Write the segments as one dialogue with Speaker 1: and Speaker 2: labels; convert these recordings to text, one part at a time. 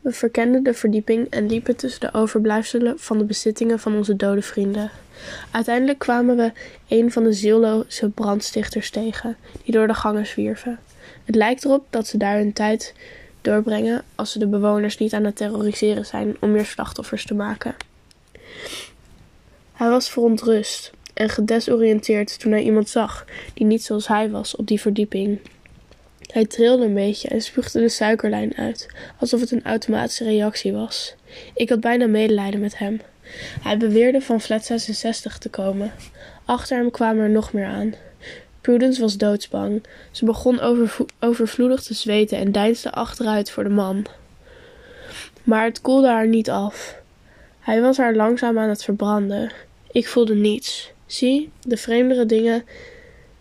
Speaker 1: We verkenden de verdieping en liepen tussen de overblijfselen van de bezittingen van onze dode vrienden. Uiteindelijk kwamen we een van de zielloze brandstichters tegen, die door de gangen zwierven. Het lijkt erop dat ze daar hun tijd doorbrengen als ze de bewoners niet aan het terroriseren zijn om meer slachtoffers te maken. Hij was verontrust en gedesoriënteerd toen hij iemand zag die niet zoals hij was op die verdieping. Hij trilde een beetje en spuugde de suikerlijn uit, alsof het een automatische reactie was. Ik had bijna medelijden met hem. Hij beweerde van flat 66 te komen. Achter hem kwamen er nog meer aan. Prudence was doodsbang. Ze begon overvloedig te zweten en deinsde achteruit voor de man. Maar het koelde haar niet af. Hij was haar langzaam aan het verbranden. Ik voelde niets. Zie, de vreemdere dingen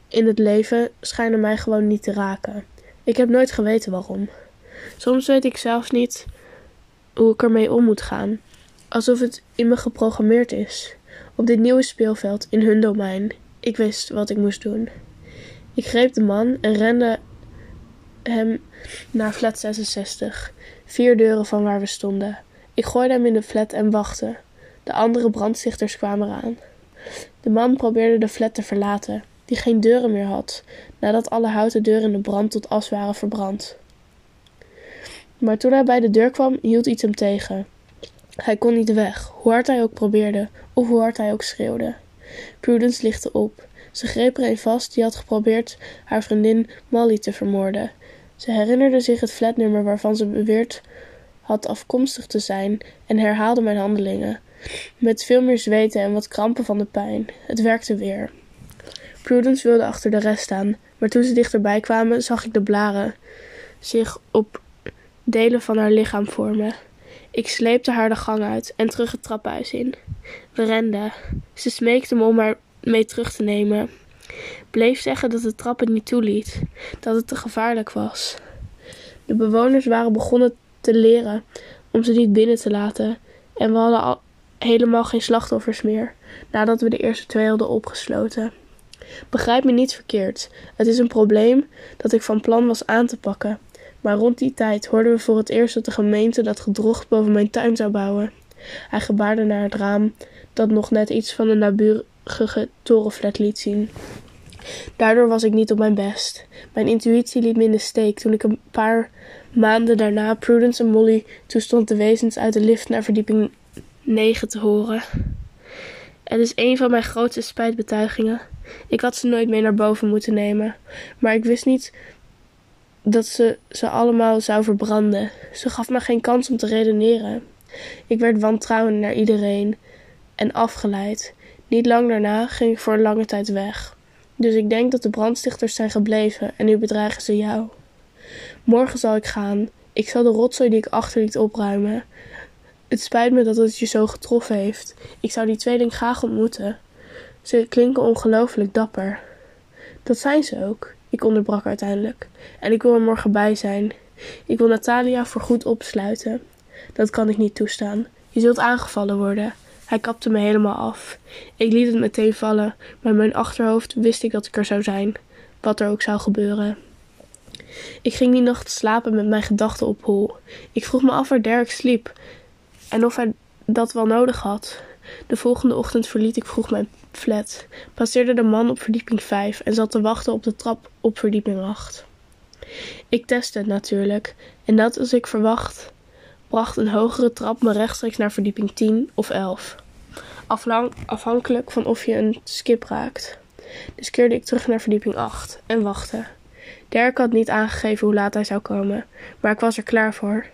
Speaker 1: in het leven schijnen mij gewoon niet te raken. Ik heb nooit geweten waarom. Soms weet ik zelfs niet hoe ik ermee om moet gaan. Alsof het in me geprogrammeerd is. Op dit nieuwe speelveld, in hun domein. Ik wist wat ik moest doen. Ik greep de man en rende hem naar flat 66, vier deuren van waar we stonden. Ik gooide hem in de flat en wachtte. De andere brandstichters kwamen eraan. De man probeerde de flat te verlaten, die geen deuren meer had, nadat alle houten deuren in de brand tot as waren verbrand. Maar toen hij bij de deur kwam, hield iets hem tegen. Hij kon niet weg, hoe hard hij ook probeerde, of hoe hard hij ook schreeuwde. Prudence lichtte op. Ze greep er een vast die had geprobeerd haar vriendin Molly te vermoorden. Ze herinnerde zich het flatnummer waarvan ze beweerd had afkomstig te zijn en herhaalde mijn handelingen. Met veel meer zweten en wat krampen van de pijn. Het werkte weer. Prudence wilde achter de rest staan, maar toen ze dichterbij kwamen, zag ik de blaren zich op delen van haar lichaam vormen. Ik sleepte haar de gang uit en terug het traphuis in. We renden. Ze smeekte me om haar mee terug te nemen. Bleef zeggen dat de trap het niet toeliet, dat het te gevaarlijk was. De bewoners waren begonnen te leren om ze niet binnen te laten en we hadden al helemaal geen slachtoffers meer nadat we de eerste twee hadden opgesloten. Begrijp me niet verkeerd. Het is een probleem dat ik van plan was aan te pakken. Maar rond die tijd hoorden we voor het eerst dat de gemeente dat gedrocht boven mijn tuin zou bouwen. Hij gebaarde naar het raam, dat nog net iets van een naburige torenflat liet zien. Daardoor was ik niet op mijn best. Mijn intuïtie liet me in de steek toen ik een paar maanden daarna Prudence en Molly toestond de wezens uit de lift naar verdieping 9 te horen. Het is een van mijn grootste spijtbetuigingen. Ik had ze nooit mee naar boven moeten nemen, maar ik wist niet dat ze ze allemaal zou verbranden. Ze gaf me geen kans om te redeneren. Ik werd wantrouwend naar iedereen en afgeleid. Niet lang daarna ging ik voor een lange tijd weg. Dus ik denk dat de brandstichters zijn gebleven en nu bedreigen ze jou. Morgen zal ik gaan. Ik zal de rotzooi die ik achterliet opruimen. Het spijt me dat het je zo getroffen heeft. Ik zou die tweeling graag ontmoeten. Ze klinken ongelooflijk dapper. Dat zijn ze ook. Ik onderbrak uiteindelijk. En ik wil er morgen bij zijn. Ik wil Natalia voorgoed opsluiten. Dat kan ik niet toestaan. Je zult aangevallen worden. Hij kapte me helemaal af. Ik liet het meteen vallen, maar in mijn achterhoofd wist ik dat ik er zou zijn, wat er ook zou gebeuren. Ik ging die nacht slapen met mijn gedachten op hol. Ik vroeg me af waar Derek sliep en of hij dat wel nodig had. De volgende ochtend verliet ik vroeg mijn flat, passeerde de man op verdieping 5 en zat te wachten op de trap op verdieping 8. Ik testte het natuurlijk, en net als ik verwacht, bracht een hogere trap me rechtstreeks naar verdieping 10 of 11. Aflang, afhankelijk van of je een skip raakt. Dus keerde ik terug naar verdieping 8 en wachtte. Dirk had niet aangegeven hoe laat hij zou komen, maar ik was er klaar voor.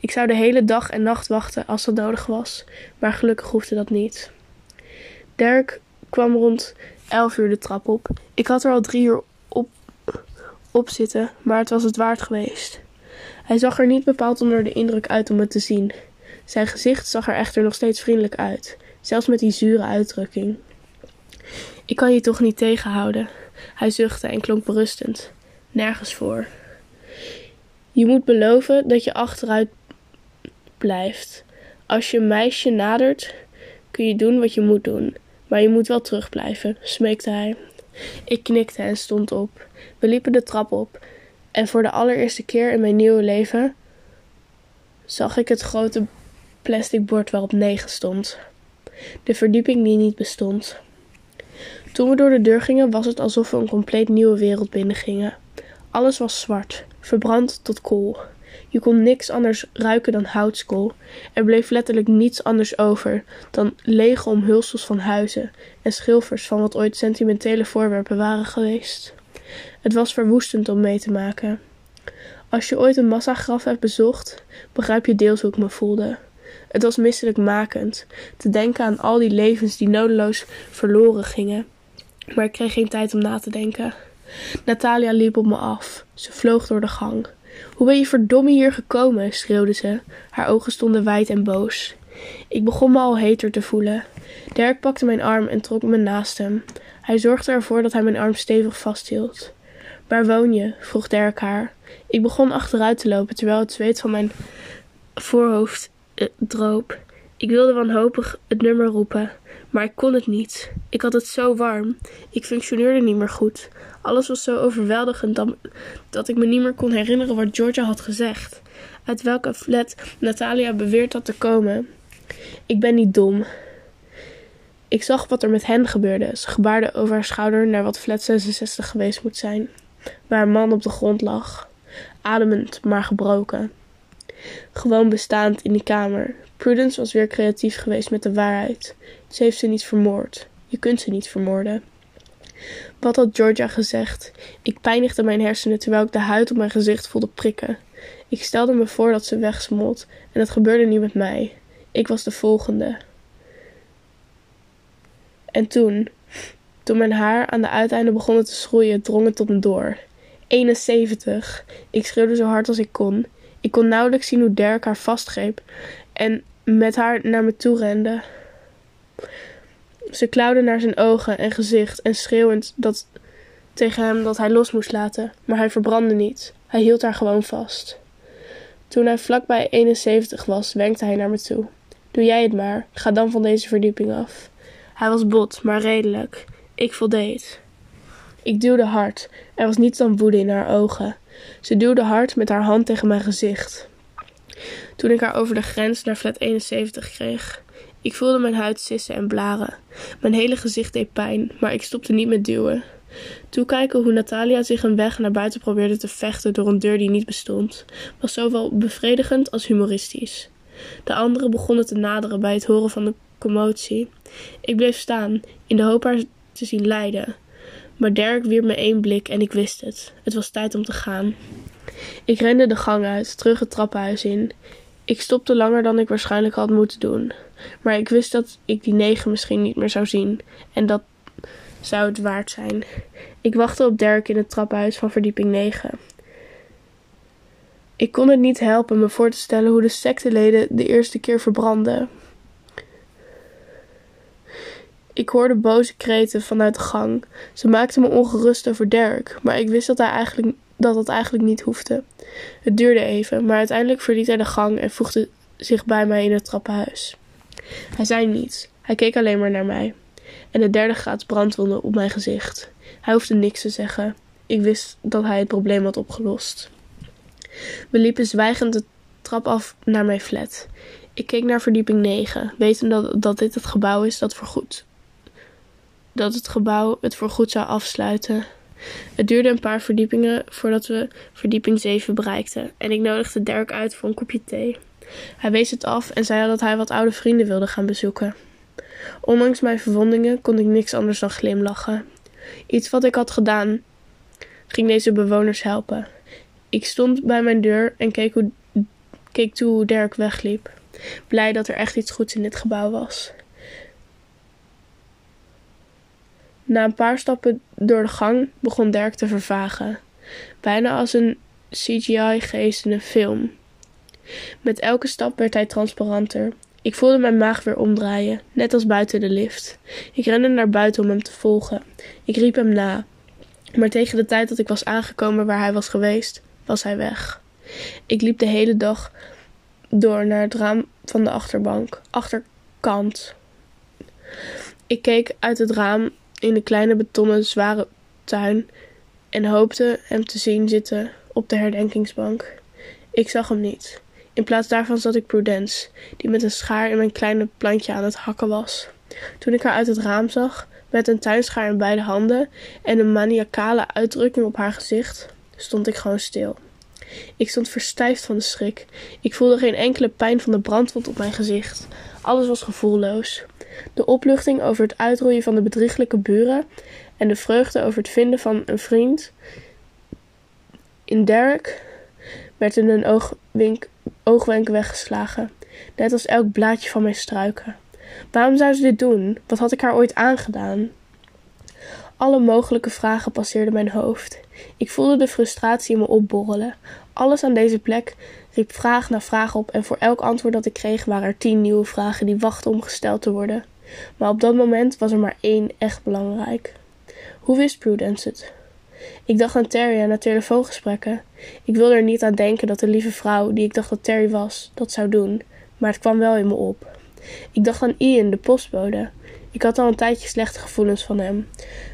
Speaker 1: Ik zou de hele dag en nacht wachten als dat nodig was, maar gelukkig hoefde dat niet. Dirk kwam rond elf uur de trap op. Ik had er al drie uur op, op zitten, maar het was het waard geweest. Hij zag er niet bepaald onder de indruk uit om het te zien. Zijn gezicht zag er echter nog steeds vriendelijk uit, zelfs met die zure uitdrukking. Ik kan je toch niet tegenhouden. Hij zuchtte en klonk berustend. Nergens voor. Je moet beloven dat je achteruit blijft. Als je een meisje nadert, kun je doen wat je moet doen. Maar je moet wel terugblijven, smeekte hij. Ik knikte en stond op. We liepen de trap op. En voor de allereerste keer in mijn nieuwe leven zag ik het grote plastic bord waarop 9 stond. De verdieping die niet bestond. Toen we door de deur gingen, was het alsof we een compleet nieuwe wereld binnengingen. Alles was zwart, verbrand tot kool. Je kon niks anders ruiken dan houtskool. Er bleef letterlijk niets anders over dan lege omhulsels van huizen en schilfers van wat ooit sentimentele voorwerpen waren geweest. Het was verwoestend om mee te maken. Als je ooit een massagraf hebt bezocht, begrijp je deels hoe ik me voelde. Het was misselijkmakend te denken aan al die levens die nodeloos verloren gingen. Maar ik kreeg geen tijd om na te denken. Natalia liep op me af. Ze vloog door de gang. Hoe ben je verdomme hier gekomen? schreeuwde ze. Haar ogen stonden wijd en boos. Ik begon me al heter te voelen. Dirk pakte mijn arm en trok me naast hem. Hij zorgde ervoor dat hij mijn arm stevig vasthield. Waar woon je? vroeg Dirk haar. Ik begon achteruit te lopen terwijl het zweet van mijn voorhoofd uh, droop. Ik wilde wanhopig het nummer roepen, maar ik kon het niet. Ik had het zo warm. Ik functioneerde niet meer goed. Alles was zo overweldigend dat, ik me niet meer kon herinneren wat Georgia had gezegd. Uit welke flat Natalia beweerd had te komen. Ik ben niet dom. Ik zag wat er met hen gebeurde. Ze gebaarde over haar schouder naar wat flat 66 geweest moet zijn, waar een man op de grond lag, ademend maar gebroken. Gewoon bestaand in die kamer. Prudence was weer creatief geweest met de waarheid. Ze heeft ze niet vermoord. Je kunt ze niet vermoorden. Wat had Georgia gezegd? Ik pijnigde mijn hersenen terwijl ik de huid op mijn gezicht voelde prikken. Ik stelde me voor dat ze wegsmolt en dat gebeurde niet met mij. Ik was de volgende. En toen, toen mijn haar aan de uiteinden begon te schroeien, drong het tot me door. 71. Ik schreeuwde zo hard als ik kon. Ik kon nauwelijks zien hoe Dirk haar vastgreep en met haar naar me toe rende. Ze klauwde naar zijn ogen en gezicht en schreeuwend dat, tegen hem dat hij los moest laten, maar hij verbrandde niet. Hij hield haar gewoon vast. Toen hij vlakbij 71 was, wenkte hij naar me toe. Doe jij het maar, ga dan van deze verdieping af. Hij was bot, maar redelijk. Ik voldeed. Ik duwde hard. Er was niets dan woede in haar ogen. Ze duwde hard met haar hand tegen mijn gezicht. Toen ik haar over de grens naar flat 71 kreeg. Ik voelde mijn huid sissen en blaren. Mijn hele gezicht deed pijn, maar ik stopte niet met duwen. Toekijken hoe Natalia zich een weg naar buiten probeerde te vechten door een deur die niet bestond, was zowel bevredigend als humoristisch. De anderen begonnen te naderen bij het horen van de commotie. Ik bleef staan, in de hoop haar te zien lijden. Maar Dirk wierp me één blik en ik wist het. Het was tijd om te gaan. Ik rende de gang uit, terug het trappenhuis in. Ik stopte langer dan ik waarschijnlijk had moeten doen. Maar ik wist dat ik die negen misschien niet meer zou zien. En dat zou het waard zijn. Ik wachtte op Dirk in het trappenhuis van verdieping 9. Ik kon het niet helpen me voor te stellen hoe de secteleden de eerste keer verbrandden. Ik hoorde boze kreten vanuit de gang. Ze maakten me ongerust over Dirk, maar ik wist dat hij eigenlijk dat het eigenlijk niet hoefde. Het duurde even, maar uiteindelijk verliet hij de gang en voegde zich bij mij in het trappenhuis. Hij zei niets, hij keek alleen maar naar mij. En de derde graad brandwonde op mijn gezicht. Hij hoefde niks te zeggen. Ik wist dat hij het probleem had opgelost. We liepen zwijgend de trap af naar mijn flat. Ik keek naar verdieping 9, wetend dat, dat dit het gebouw is dat voorgoed. Dat het gebouw het voorgoed zou afsluiten. Het duurde een paar verdiepingen voordat we verdieping 7 bereikten en ik nodigde Dirk uit voor een kopje thee. Hij wees het af en zei dat hij wat oude vrienden wilde gaan bezoeken. Ondanks mijn verwondingen kon ik niks anders dan glimlachen. Iets wat ik had gedaan ging deze bewoners helpen. Ik stond bij mijn deur en keek, hoe, keek toe hoe Dirk wegliep. Blij dat er echt iets goeds in dit gebouw was. Na een paar stappen door de gang begon Dirk te vervagen, bijna als een CGI-geest in een film. Met elke stap werd hij transparanter. Ik voelde mijn maag weer omdraaien, net als buiten de lift. Ik rende naar buiten om hem te volgen. Ik riep hem na. Maar tegen de tijd dat ik was aangekomen waar hij was geweest, was hij weg. Ik liep de hele dag door naar het raam van de achterbank, achterkant. Ik keek uit het raam in de kleine betonnen zware tuin en hoopte hem te zien zitten op de herdenkingsbank. Ik zag hem niet. In plaats daarvan zat ik Prudence, die met een schaar in mijn kleine plantje aan het hakken was. Toen ik haar uit het raam zag, met een tuinschaar in beide handen en een maniacale uitdrukking op haar gezicht, stond ik gewoon stil. Ik stond verstijfd van de schrik. Ik voelde geen enkele pijn van de brandwond op mijn gezicht. Alles was gevoelloos. De opluchting over het uitroeien van de bedrieglijke buren en de vreugde over het vinden van een vriend in Derek werd in een oogwink, oogwenk weggeslagen, net als elk blaadje van mijn struiken. Waarom zou ze dit doen? Wat had ik haar ooit aangedaan? Alle mogelijke vragen passeerden mijn hoofd. Ik voelde de frustratie in me opborrelen. Alles aan deze plek riep vraag na vraag op en voor elk antwoord dat ik kreeg waren er tien nieuwe vragen die wachten om gesteld te worden. Maar op dat moment was er maar één echt belangrijk. Hoe wist Prudence het? Ik dacht aan Terry en haar telefoongesprekken. Ik wilde er niet aan denken dat de lieve vrouw, die ik dacht dat Terry was, dat zou doen, maar het kwam wel in me op. Ik dacht aan Ian, de postbode. Ik had al een tijdje slechte gevoelens van hem.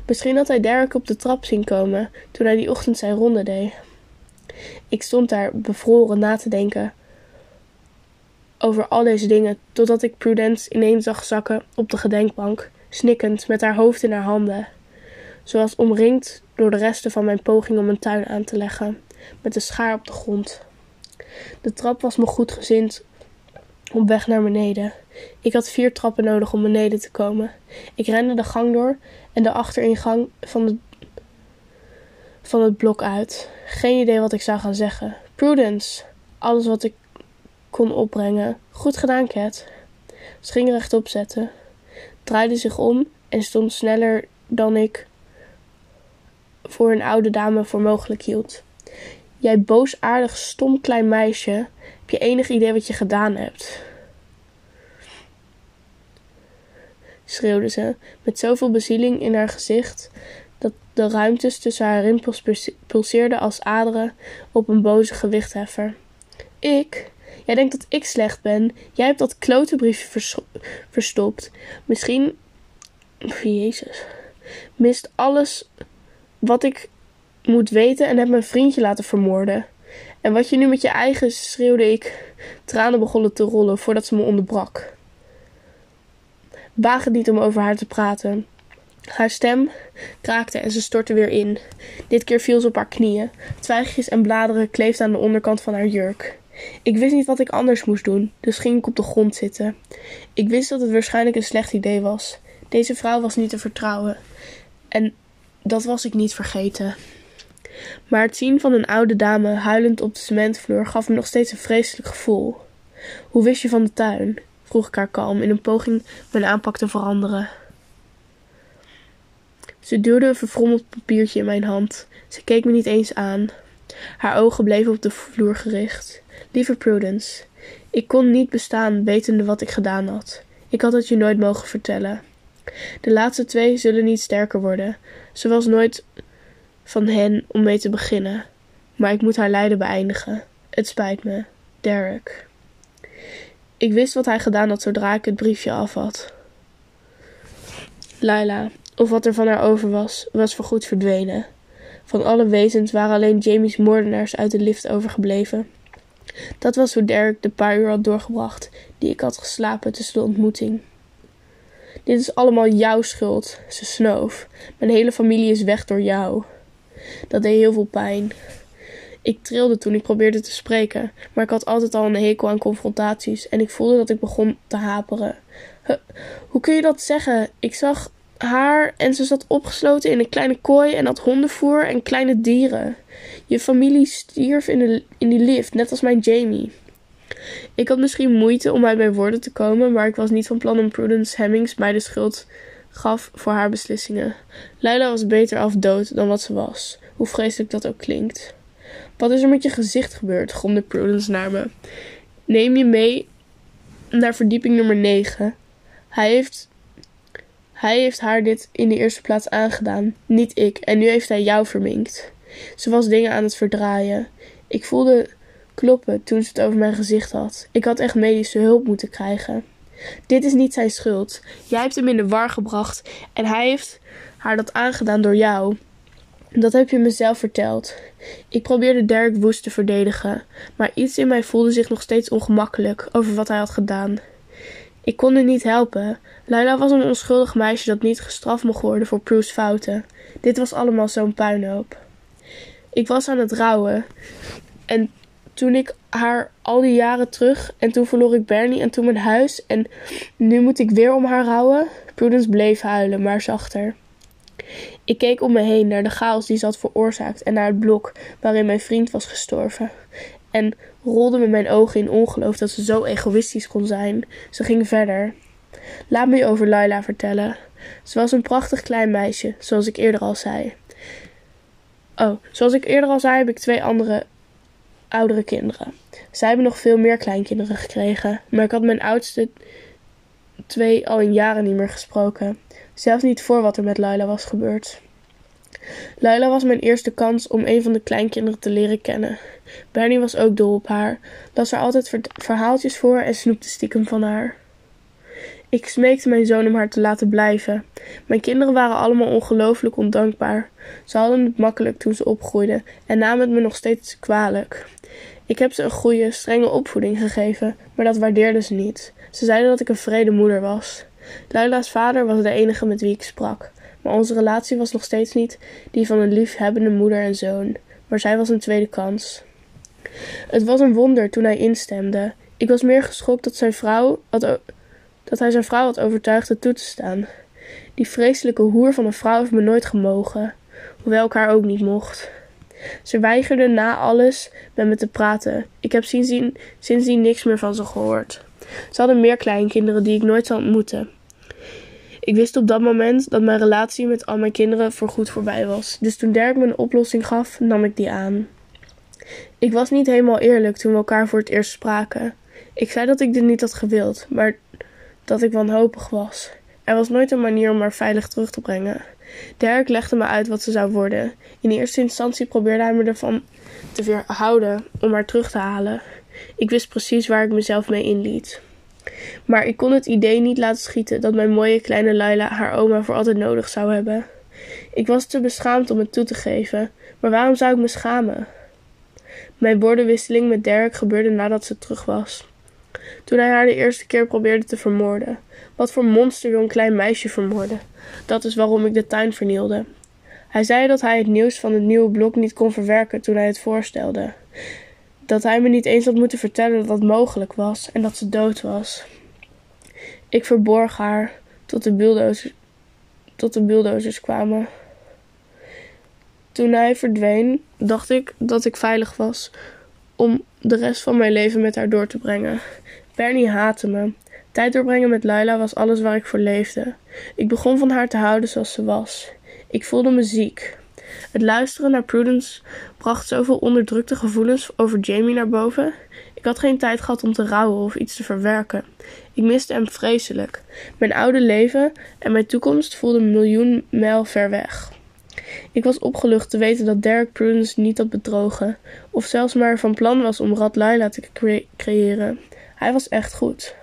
Speaker 1: Misschien had hij Derek op de trap zien komen toen hij die ochtend zijn ronde deed. Ik stond daar bevroren na te denken over al deze dingen, totdat ik Prudence ineens zag zakken op de gedenkbank, snikkend met haar hoofd in haar handen. Zoals omringd door de resten van mijn poging om een tuin aan te leggen, met de schaar op de grond. De trap was me goed gezind op weg naar beneden. Ik had vier trappen nodig om beneden te komen. Ik rende de gang door en de achteringang van, de, van het blok uit. Geen idee wat ik zou gaan zeggen. Prudence! Alles wat ik kon opbrengen. Goed gedaan, Cat. Ze ging rechtop zetten, draaide zich om en stond sneller dan ik voor een oude dame voor mogelijk hield. Jij boosaardig, stom klein meisje, heb je enig idee wat je gedaan hebt? schreeuwde ze, met zoveel bezieling in haar gezicht dat de ruimtes tussen haar rimpels pulseerden als aderen op een boze gewichtheffer. Ik? Jij denkt dat ik slecht ben. Jij hebt dat klotenbriefje verstopt. Misschien. Jezus. Mist alles wat ik moet weten en heb mijn vriendje laten vermoorden. En wat je nu met je eigen, schreeuwde ik. Tranen begonnen te rollen voordat ze me onderbrak. Waag het niet om over haar te praten. Haar stem kraakte en ze stortte weer in. Dit keer viel ze op haar knieën. Twijgjes en bladeren kleefden aan de onderkant van haar jurk. Ik wist niet wat ik anders moest doen, dus ging ik op de grond zitten. Ik wist dat het waarschijnlijk een slecht idee was. Deze vrouw was niet te vertrouwen. En dat was ik niet vergeten. Maar het zien van een oude dame huilend op de cementvloer gaf me nog steeds een vreselijk gevoel. Hoe wist je van de tuin? vroeg ik haar kalm in een poging mijn aanpak te veranderen. Ze duwde een verfrommeld papiertje in mijn hand. Ze keek me niet eens aan. Haar ogen bleven op de vloer gericht. Lieve Prudence, ik kon niet bestaan wetende wat ik gedaan had. Ik had het je nooit mogen vertellen. De laatste twee zullen niet sterker worden. Ze was nooit van hen om mee te beginnen. Maar ik moet haar lijden beëindigen. Het spijt me. Derek. Ik wist wat hij gedaan had zodra ik het briefje af had. Laila, of wat er van haar over was, was voorgoed verdwenen. Van alle wezens waren alleen Jamie's moordenaars uit de lift overgebleven. Dat was hoe Derek de paar uur had doorgebracht die ik had geslapen tussen de ontmoeting. Dit is allemaal jouw schuld, ze snoof. Mijn hele familie is weg door jou. Dat deed heel veel pijn. Ik trilde toen ik probeerde te spreken, maar ik had altijd al een hekel aan confrontaties en ik voelde dat ik begon te haperen. hoe kun je dat zeggen? Ik zag haar en ze zat opgesloten in een kleine kooi en had hondenvoer en kleine dieren. Je familie stierf in, de, in die lift, net als mijn Jamie. Ik had misschien moeite om uit mijn woorden te komen, maar ik was niet van plan om Prudence Hemmings mij de schuld gaf voor haar beslissingen. Leila was beter af dood dan wat ze was, hoe vreselijk dat ook klinkt. Wat is er met je gezicht gebeurd? gromde Prudence naar me. Neem je mee naar verdieping nummer 9. Hij heeft, hij heeft haar dit in de eerste plaats aangedaan, niet ik, en nu heeft hij jou verminkt. Ze was dingen aan het verdraaien. Ik voelde kloppen toen ze het over mijn gezicht had. Ik had echt medische hulp moeten krijgen. Dit is niet zijn schuld. Jij hebt hem in de war gebracht en hij heeft haar dat aangedaan door jou. Dat heb je mezelf verteld. Ik probeerde Derek woest te verdedigen, maar iets in mij voelde zich nog steeds ongemakkelijk over wat hij had gedaan. Ik kon het niet helpen. Laila was een onschuldig meisje dat niet gestraft mocht worden voor Prue's fouten. Dit was allemaal zo'n puinhoop. Ik was aan het rouwen. En toen ik haar al die jaren terug. En toen verloor ik Bernie en toen mijn huis. En nu moet ik weer om haar rouwen. Prudence bleef huilen, maar zachter. Ik keek om me heen naar de chaos die ze had veroorzaakt en naar het blok waarin mijn vriend was gestorven. En rolde met mijn ogen in ongeloof dat ze zo egoïstisch kon zijn. Ze ging verder. Laat me je over Laila vertellen. Ze was een prachtig klein meisje, zoals ik eerder al zei. Oh, zoals ik eerder al zei, heb ik twee andere oudere kinderen. Zij hebben nog veel meer kleinkinderen gekregen, maar ik had mijn oudste twee al in jaren niet meer gesproken. Zelfs niet voor wat er met Laila was gebeurd. Laila was mijn eerste kans om een van de kleinkinderen te leren kennen. Bernie was ook dol op haar, las er altijd verhaaltjes voor en snoepte stiekem van haar. Ik smeekte mijn zoon om haar te laten blijven. Mijn kinderen waren allemaal ongelooflijk ondankbaar. Ze hadden het makkelijk toen ze opgroeiden en namen het me nog steeds kwalijk. Ik heb ze een goede, strenge opvoeding gegeven, maar dat waardeerden ze niet. Ze zeiden dat ik een vrede moeder was. Laila's vader was de enige met wie ik sprak, maar onze relatie was nog steeds niet die van een liefhebbende moeder en zoon, maar zij was een tweede kans. Het was een wonder toen hij instemde. Ik was meer geschokt dat zijn vrouw dat hij zijn vrouw had overtuigd het toe te staan. Die vreselijke hoer van een vrouw heeft me nooit gemogen, hoewel ik haar ook niet mocht. Ze weigerde na alles met me te praten. Ik heb sindsdien, sindsdien niks meer van ze gehoord. Ze hadden meer kleinkinderen die ik nooit zou ontmoeten. Ik wist op dat moment dat mijn relatie met al mijn kinderen voorgoed voorbij was. Dus toen Dirk me een oplossing gaf, nam ik die aan. Ik was niet helemaal eerlijk toen we elkaar voor het eerst spraken. Ik zei dat ik dit niet had gewild, maar dat ik wanhopig was. Er was nooit een manier om haar veilig terug te brengen. Dirk legde me uit wat ze zou worden. In eerste instantie probeerde hij me ervan te weerhouden om haar terug te halen. Ik wist precies waar ik mezelf mee inliet. Maar ik kon het idee niet laten schieten dat mijn mooie kleine Laila haar oma voor altijd nodig zou hebben. Ik was te beschaamd om het toe te geven, maar waarom zou ik me schamen? Mijn woordenwisseling met Derek gebeurde nadat ze terug was. Toen hij haar de eerste keer probeerde te vermoorden. Wat voor monster wil een klein meisje vermoorden? Dat is waarom ik de tuin vernielde. Hij zei dat hij het nieuws van het nieuwe blok niet kon verwerken toen hij het voorstelde. Dat hij me niet eens had moeten vertellen dat dat mogelijk was en dat ze dood was. Ik verborg haar tot de bulldozers, tot de bulldozers kwamen. Toen hij verdween, dacht ik dat ik veilig was om de rest van mijn leven met haar door te brengen. Bernie haatte me. Tijd doorbrengen met Laila was alles waar ik voor leefde. Ik begon van haar te houden zoals ze was. Ik voelde me ziek. Het luisteren naar Prudence bracht zoveel onderdrukte gevoelens over Jamie naar boven. Ik had geen tijd gehad om te rouwen of iets te verwerken. Ik miste hem vreselijk. Mijn oude leven en mijn toekomst voelden een miljoen mijl ver weg. Ik was opgelucht te weten dat Derek Prudence niet had bedrogen, of zelfs maar van plan was om Rad te creëren. Hij was echt goed.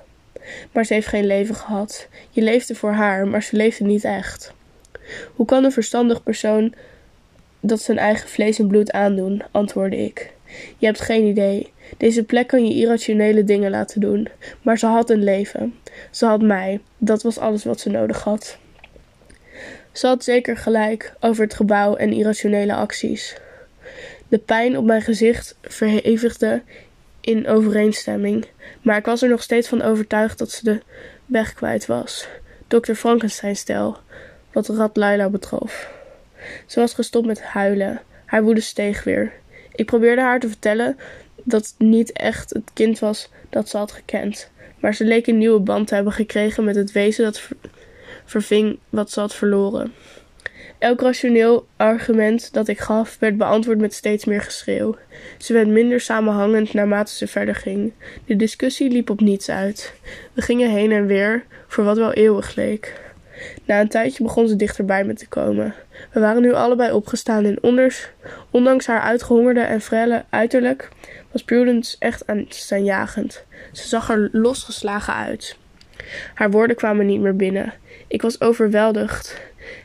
Speaker 1: Maar ze heeft geen leven gehad. Je leefde voor haar, maar ze leefde niet echt. Hoe kan een verstandig persoon dat zijn eigen vlees en bloed aandoen? antwoordde ik. Je hebt geen idee. Deze plek kan je irrationele dingen laten doen. Maar ze had een leven. Ze had mij. Dat was alles wat ze nodig had. Ze had zeker gelijk over het gebouw en irrationele acties. De pijn op mijn gezicht verhevigde in overeenstemming, maar ik was er nog steeds van overtuigd dat ze de weg kwijt was. Dr. Frankenstein-stijl, wat Rad Laila betrof. Ze was gestopt met huilen. Haar woede steeg weer. Ik probeerde haar te vertellen dat het niet echt het kind was dat ze had gekend, maar ze leek een nieuwe band te hebben gekregen met het wezen dat verving wat ze had verloren. Elk rationeel argument dat ik gaf werd beantwoord met steeds meer geschreeuw. Ze werd minder samenhangend naarmate ze verder ging. De discussie liep op niets uit. We gingen heen en weer voor wat wel eeuwig leek. Na een tijdje begon ze dichterbij me te komen. We waren nu allebei opgestaan en onders, ondanks haar uitgehongerde en frelle uiterlijk was Prudence echt aanstaanjagend. Ze zag er losgeslagen uit. Haar woorden kwamen niet meer binnen. Ik was overweldigd.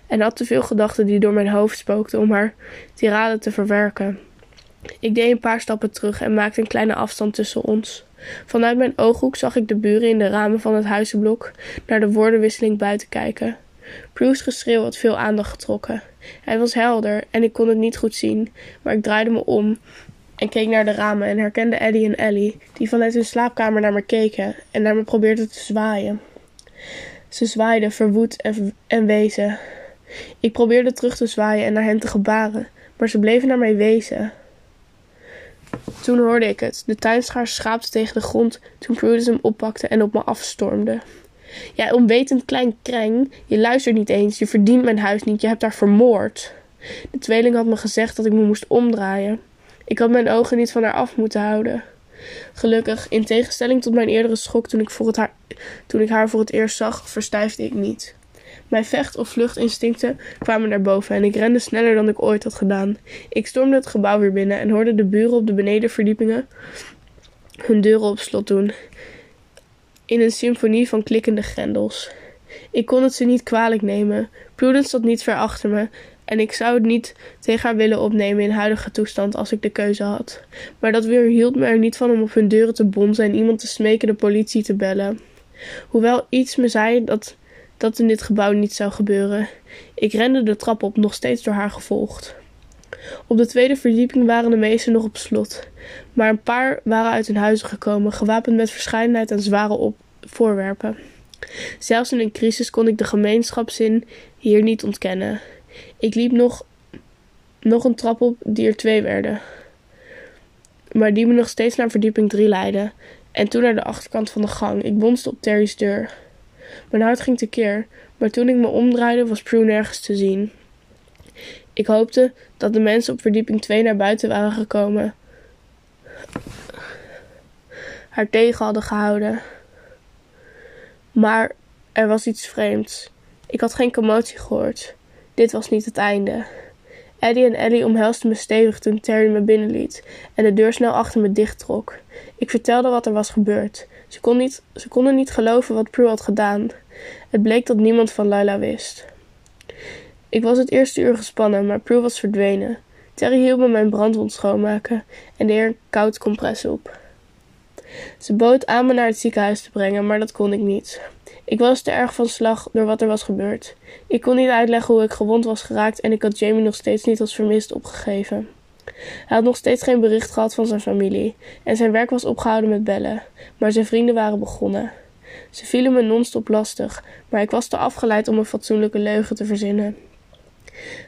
Speaker 1: en had te veel gedachten die door mijn hoofd spookten om haar tirade te verwerken. Ik deed een paar stappen terug en maakte een kleine afstand tussen ons. Vanuit mijn ooghoek zag ik de buren in de ramen van het huizenblok naar de woordenwisseling buiten kijken. Prue's geschreeuw had veel aandacht getrokken. Hij was helder en ik kon het niet goed zien, maar ik draaide me om en keek naar de ramen en herkende Eddie en Ellie, die vanuit hun slaapkamer naar me keken en naar me probeerden te zwaaien. Ze zwaaiden verwoed en, en wezen. Ik probeerde terug te zwaaien en naar hen te gebaren, maar ze bleven naar mij wezen. Toen hoorde ik het. De tuinschaar schaapte tegen de grond toen Prudence hem oppakte en op me afstormde. Jij onwetend klein kreng, je luistert niet eens, je verdient mijn huis niet, je hebt haar vermoord. De tweeling had me gezegd dat ik me moest omdraaien. Ik had mijn ogen niet van haar af moeten houden. Gelukkig, in tegenstelling tot mijn eerdere schok toen ik, voor het haar, toen ik haar voor het eerst zag, verstijfde ik niet. Mijn vecht- of vluchtinstincten kwamen naar boven en ik rende sneller dan ik ooit had gedaan. Ik stormde het gebouw weer binnen en hoorde de buren op de benedenverdiepingen hun deuren op slot doen. In een symfonie van klikkende grendels. Ik kon het ze niet kwalijk nemen. Prudence zat niet ver achter me en ik zou het niet tegen haar willen opnemen in huidige toestand als ik de keuze had. Maar dat weerhield me er niet van om op hun deuren te bonzen en iemand te smeken de politie te bellen. Hoewel iets me zei dat dat in dit gebouw niet zou gebeuren. Ik rende de trap op, nog steeds door haar gevolgd. Op de tweede verdieping waren de meesten nog op slot, maar een paar waren uit hun huizen gekomen, gewapend met verscheidenheid aan zware voorwerpen. Zelfs in een crisis kon ik de gemeenschapszin hier niet ontkennen. Ik liep nog, nog een trap op die er twee werden, maar die me nog steeds naar verdieping drie leidde, en toen naar de achterkant van de gang. Ik bonste op Terry's deur. Mijn hart ging tekeer, maar toen ik me omdraaide was Prue nergens te zien. Ik hoopte dat de mensen op verdieping 2 naar buiten waren gekomen. Haar tegen hadden gehouden. Maar er was iets vreemds. Ik had geen commotie gehoord. Dit was niet het einde. Eddie en Ellie omhelsden me stevig toen Terry me binnenliet en de deur snel achter me dichttrok. Ik vertelde wat er was gebeurd. Ze, niet, ze konden niet geloven wat Prue had gedaan. Het bleek dat niemand van Lila wist. Ik was het eerste uur gespannen, maar Prue was verdwenen. Terry hielp me mijn brandwond schoonmaken en deed een koud compress op. Ze bood aan me naar het ziekenhuis te brengen, maar dat kon ik niet. Ik was te erg van slag door wat er was gebeurd. Ik kon niet uitleggen hoe ik gewond was geraakt en ik had Jamie nog steeds niet als vermist opgegeven. Hij had nog steeds geen bericht gehad van zijn familie en zijn werk was opgehouden met bellen, maar zijn vrienden waren begonnen. Ze vielen me non-stop lastig, maar ik was te afgeleid om een fatsoenlijke leugen te verzinnen.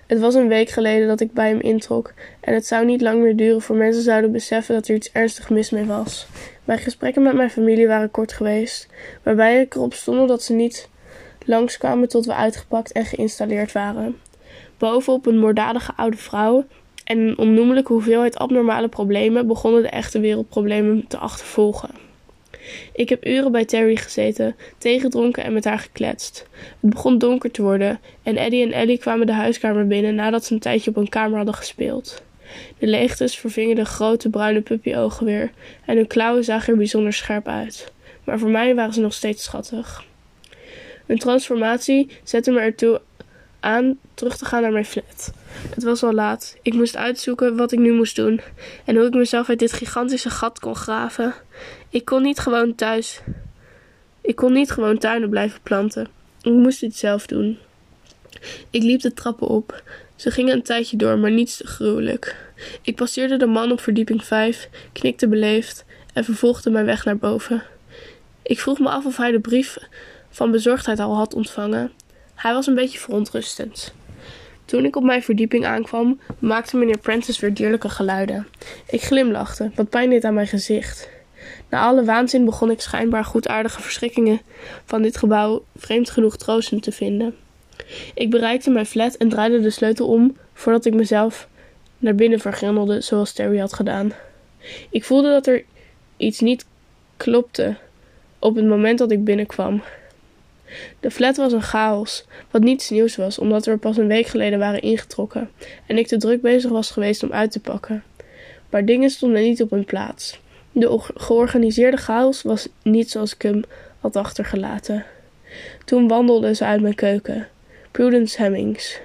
Speaker 1: Het was een week geleden dat ik bij hem introk en het zou niet lang meer duren voor mensen zouden beseffen dat er iets ernstig mis mee was. Mijn gesprekken met mijn familie waren kort geweest, waarbij ik erop stond dat ze niet langskwamen tot we uitgepakt en geïnstalleerd waren. Bovenop een moorddadige oude vrouw en een onnoemelijke hoeveelheid abnormale problemen begonnen de echte wereldproblemen te achtervolgen. Ik heb uren bij Terry gezeten, gedronken en met haar gekletst. Het begon donker te worden en Eddie en Ellie kwamen de huiskamer binnen nadat ze een tijdje op een kamer hadden gespeeld. De leegtes vervingen de grote bruine puppyogen weer en hun klauwen zagen er bijzonder scherp uit. Maar voor mij waren ze nog steeds schattig. Hun transformatie zette me ertoe aan terug te gaan naar mijn flat. Het was al laat. Ik moest uitzoeken wat ik nu moest doen en hoe ik mezelf uit dit gigantische gat kon graven. Ik kon niet gewoon thuis. Ik kon niet gewoon tuinen blijven planten. Ik moest dit zelf doen. Ik liep de trappen op. Ze gingen een tijdje door, maar niets te gruwelijk. Ik passeerde de man op verdieping 5, knikte beleefd en vervolgde mijn weg naar boven. Ik vroeg me af of hij de brief van bezorgdheid al had ontvangen. Hij was een beetje verontrustend. Toen ik op mijn verdieping aankwam, maakte meneer Prentice weer dierlijke geluiden. Ik glimlachte, wat pijn deed aan mijn gezicht. Na alle waanzin begon ik schijnbaar goedaardige verschrikkingen van dit gebouw vreemd genoeg troostend te vinden. Ik bereikte mijn flat en draaide de sleutel om voordat ik mezelf naar binnen vergrendelde zoals Terry had gedaan. Ik voelde dat er iets niet klopte op het moment dat ik binnenkwam. De flat was een chaos, wat niets nieuws was, omdat we pas een week geleden waren ingetrokken en ik te druk bezig was geweest om uit te pakken. Maar dingen stonden niet op hun plaats. De georganiseerde chaos was niet zoals ik hem had achtergelaten. Toen wandelde ze uit mijn keuken. Prudence Hemmings.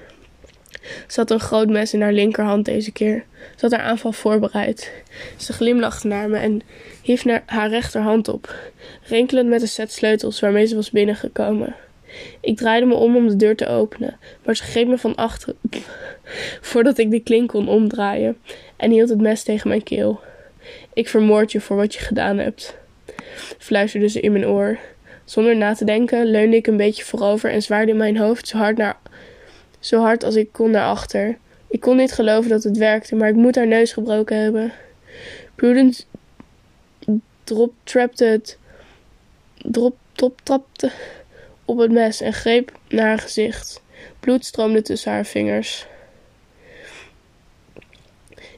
Speaker 1: Had een groot mes in haar linkerhand deze keer. Ze had haar aanval voorbereid. Ze glimlachte naar me en hief naar haar rechterhand op, rinkelend met een set sleutels waarmee ze was binnengekomen. Ik draaide me om om de deur te openen, maar ze greep me van achter voordat ik de klink kon omdraaien en hield het mes tegen mijn keel. Ik vermoord je voor wat je gedaan hebt, fluisterde ze in mijn oor. Zonder na te denken leunde ik een beetje voorover en zwaarde mijn hoofd zo hard, naar, zo hard als ik kon naar achter. Ik kon niet geloven dat het werkte, maar ik moet haar neus gebroken hebben. Prudence drop trapte. Drop, top trapte op het mes en greep naar haar gezicht. Bloed stroomde tussen haar vingers.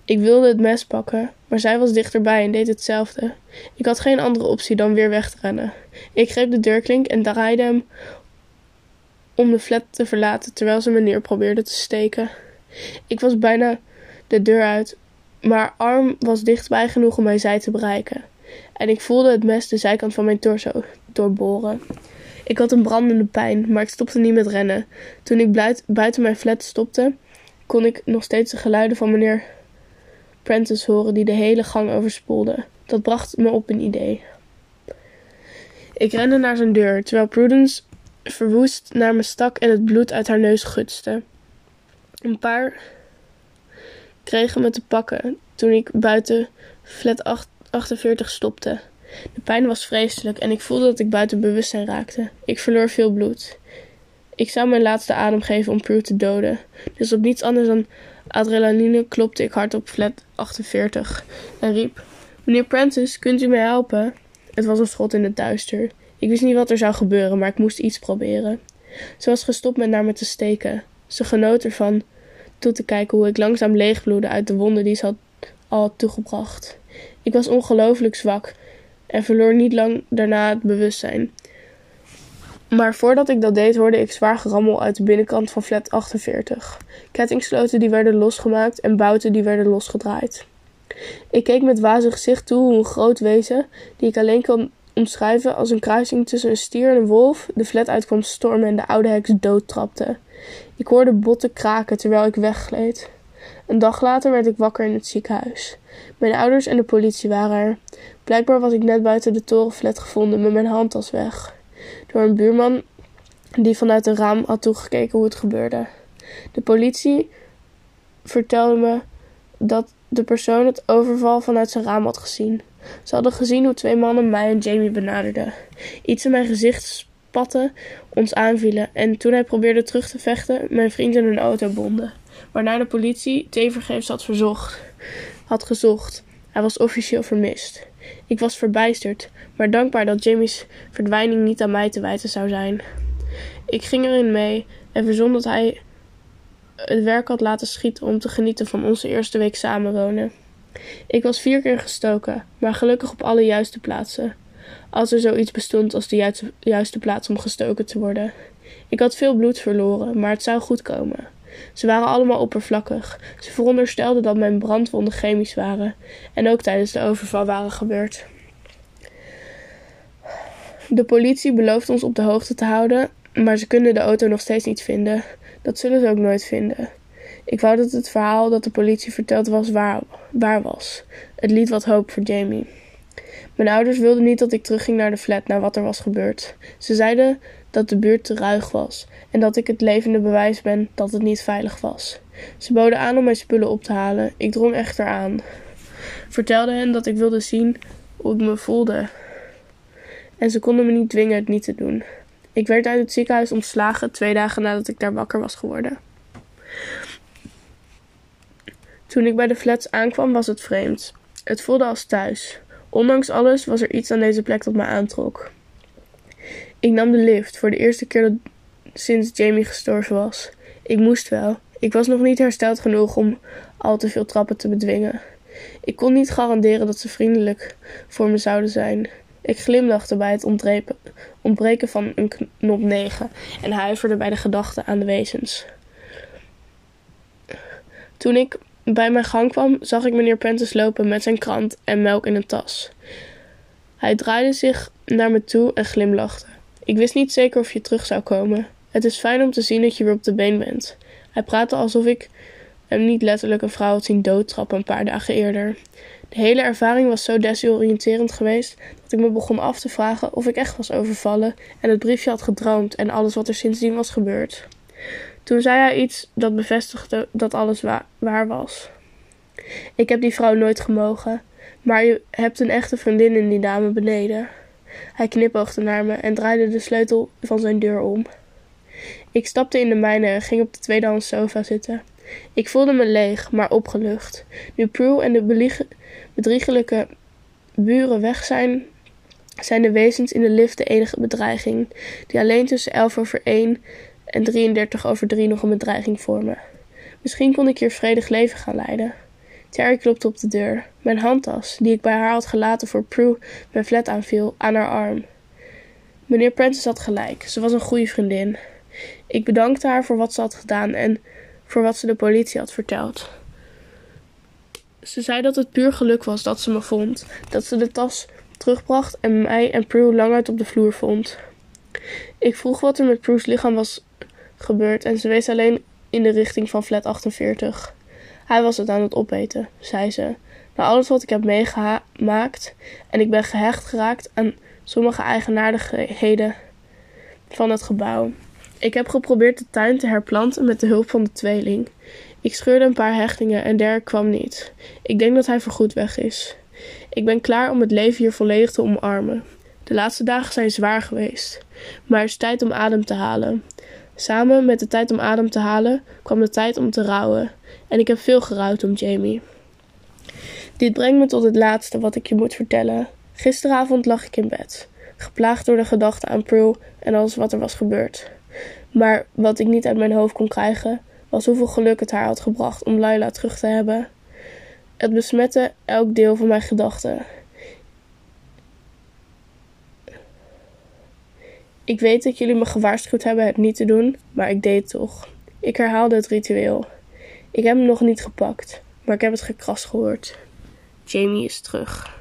Speaker 1: Ik wilde het mes pakken, maar zij was dichterbij en deed hetzelfde. Ik had geen andere optie dan weer weg te rennen. Ik greep de deurklink en draaide hem om de flat te verlaten terwijl ze me neer probeerde te steken. Ik was bijna de deur uit, maar arm was dichtbij genoeg om mijn zij te bereiken. En ik voelde het mes de zijkant van mijn torso doorboren. Ik had een brandende pijn, maar ik stopte niet met rennen. Toen ik buiten mijn flat stopte, kon ik nog steeds de geluiden van meneer Prentice horen die de hele gang overspoelde. Dat bracht me op een idee. Ik rende naar zijn deur, terwijl Prudence verwoest naar me stak en het bloed uit haar neus gutste. Een paar kregen me te pakken toen ik buiten flat 48 stopte. De pijn was vreselijk en ik voelde dat ik buiten bewustzijn raakte. Ik verloor veel bloed. Ik zou mijn laatste adem geven om Prue te doden. Dus op niets anders dan adrenaline klopte ik hard op flat 48 en riep: Meneer Prentice, kunt u mij helpen? Het was een schot in het duister. Ik wist niet wat er zou gebeuren, maar ik moest iets proberen. Ze was gestopt met naar me te steken. Ze genoot ervan toe te kijken hoe ik langzaam leegbloedde uit de wonden die ze had, al had toegebracht. Ik was ongelooflijk zwak en verloor niet lang daarna het bewustzijn. Maar voordat ik dat deed, hoorde ik zwaar gerammel uit de binnenkant van flat 48. Kettingsloten die werden losgemaakt en bouten die werden losgedraaid. Ik keek met wazig gezicht toe hoe een groot wezen, die ik alleen kon omschrijven als een kruising tussen een stier en een wolf, de flat uitkwam stormen en de oude heks doodtrapte. Ik hoorde botten kraken terwijl ik weggleed. Een dag later werd ik wakker in het ziekenhuis. Mijn ouders en de politie waren er. Blijkbaar was ik net buiten de torenflat gevonden met mijn handtas weg. Door een buurman die vanuit een raam had toegekeken hoe het gebeurde. De politie vertelde me dat de persoon het overval vanuit zijn raam had gezien. Ze hadden gezien hoe twee mannen mij en Jamie benaderden. Iets in mijn gezicht spatte, ons aanvielen en toen hij probeerde terug te vechten, mijn vriend in een auto bonden. Waarna de politie tevergeefs had verzocht, had gezocht. Hij was officieel vermist. Ik was verbijsterd, maar dankbaar dat Jamie's verdwijning niet aan mij te wijten zou zijn. Ik ging erin mee en verzon dat hij het werk had laten schieten om te genieten van onze eerste week samenwonen. Ik was vier keer gestoken, maar gelukkig op alle juiste plaatsen. Als er zoiets bestond als de juiste, juiste plaats om gestoken te worden. Ik had veel bloed verloren, maar het zou goed komen. Ze waren allemaal oppervlakkig. Ze veronderstelden dat mijn brandwonden chemisch waren en ook tijdens de overval waren gebeurd. De politie belooft ons op de hoogte te houden, maar ze kunnen de auto nog steeds niet vinden. Dat zullen ze ook nooit vinden. Ik wou dat het verhaal dat de politie vertelde was waar, waar was. Het liet wat hoop voor Jamie. Mijn ouders wilden niet dat ik terugging naar de flat naar wat er was gebeurd. Ze zeiden dat de buurt te ruig was en dat ik het levende bewijs ben dat het niet veilig was. Ze boden aan om mijn spullen op te halen. Ik drong echter aan. Vertelde hen dat ik wilde zien hoe ik me voelde. En ze konden me niet dwingen het niet te doen. Ik werd uit het ziekenhuis ontslagen twee dagen nadat ik daar wakker was geworden. Toen ik bij de flats aankwam, was het vreemd. Het voelde als thuis. Ondanks alles was er iets aan deze plek dat me aantrok. Ik nam de lift voor de eerste keer sinds Jamie gestorven was. Ik moest wel. Ik was nog niet hersteld genoeg om al te veel trappen te bedwingen. Ik kon niet garanderen dat ze vriendelijk voor me zouden zijn. Ik glimlachte bij het ontbreken van een knop 9 en huiverde bij de gedachte aan de wezens. Toen ik bij mijn gang kwam, zag ik meneer Prentice lopen met zijn krant en melk in een tas. Hij draaide zich naar me toe en glimlachte. Ik wist niet zeker of je terug zou komen. Het is fijn om te zien dat je weer op de been bent. Hij praatte alsof ik hem niet letterlijk een vrouw had zien doodtrappen een paar dagen eerder. De hele ervaring was zo desoriënterend geweest dat ik me begon af te vragen of ik echt was overvallen en het briefje had gedroomd en alles wat er sindsdien was gebeurd. Toen zei hij iets dat bevestigde dat alles wa waar was. Ik heb die vrouw nooit gemogen, maar je hebt een echte vriendin in die dame beneden. Hij knipoogde naar me en draaide de sleutel van zijn deur om. Ik stapte in de mijne en ging op de tweedehands sofa zitten. Ik voelde me leeg, maar opgelucht. Nu Prue en de bedriegelijke buren weg zijn, zijn de wezens in de lift de enige bedreiging, die alleen tussen 11 over 1 en 33 over 3 nog een bedreiging vormen. Misschien kon ik hier vredig leven gaan leiden. Terry klopte op de deur. Mijn handtas, die ik bij haar had gelaten voor Prue mijn flat aanviel, aan haar arm. Meneer Prentice had gelijk. Ze was een goede vriendin. Ik bedankte haar voor wat ze had gedaan en voor wat ze de politie had verteld. Ze zei dat het puur geluk was dat ze me vond, dat ze de tas terugbracht en mij en Prue lang uit op de vloer vond. Ik vroeg wat er met Prue's lichaam was gebeurd en ze wees alleen in de richting van flat 48. Hij was het aan het opeten, zei ze. Na alles wat ik heb meegemaakt en ik ben gehecht geraakt aan sommige eigenaardigheden van het gebouw. Ik heb geprobeerd de tuin te herplanten met de hulp van de tweeling. Ik scheurde een paar hechtingen en Derek kwam niet. Ik denk dat hij voorgoed weg is. Ik ben klaar om het leven hier volledig te omarmen. De laatste dagen zijn zwaar geweest, maar het is tijd om adem te halen. Samen met de tijd om adem te halen kwam de tijd om te rouwen. En ik heb veel gerouwd om Jamie. Dit brengt me tot het laatste wat ik je moet vertellen. Gisteravond lag ik in bed, geplaagd door de gedachte aan Pearl en alles wat er was gebeurd. Maar wat ik niet uit mijn hoofd kon krijgen, was hoeveel geluk het haar had gebracht om Laila terug te hebben. Het besmette elk deel van mijn gedachten. Ik weet dat jullie me gewaarschuwd hebben het niet te doen, maar ik deed het toch. Ik herhaalde het ritueel. Ik heb hem nog niet gepakt, maar ik heb het gekras gehoord. Jamie is terug.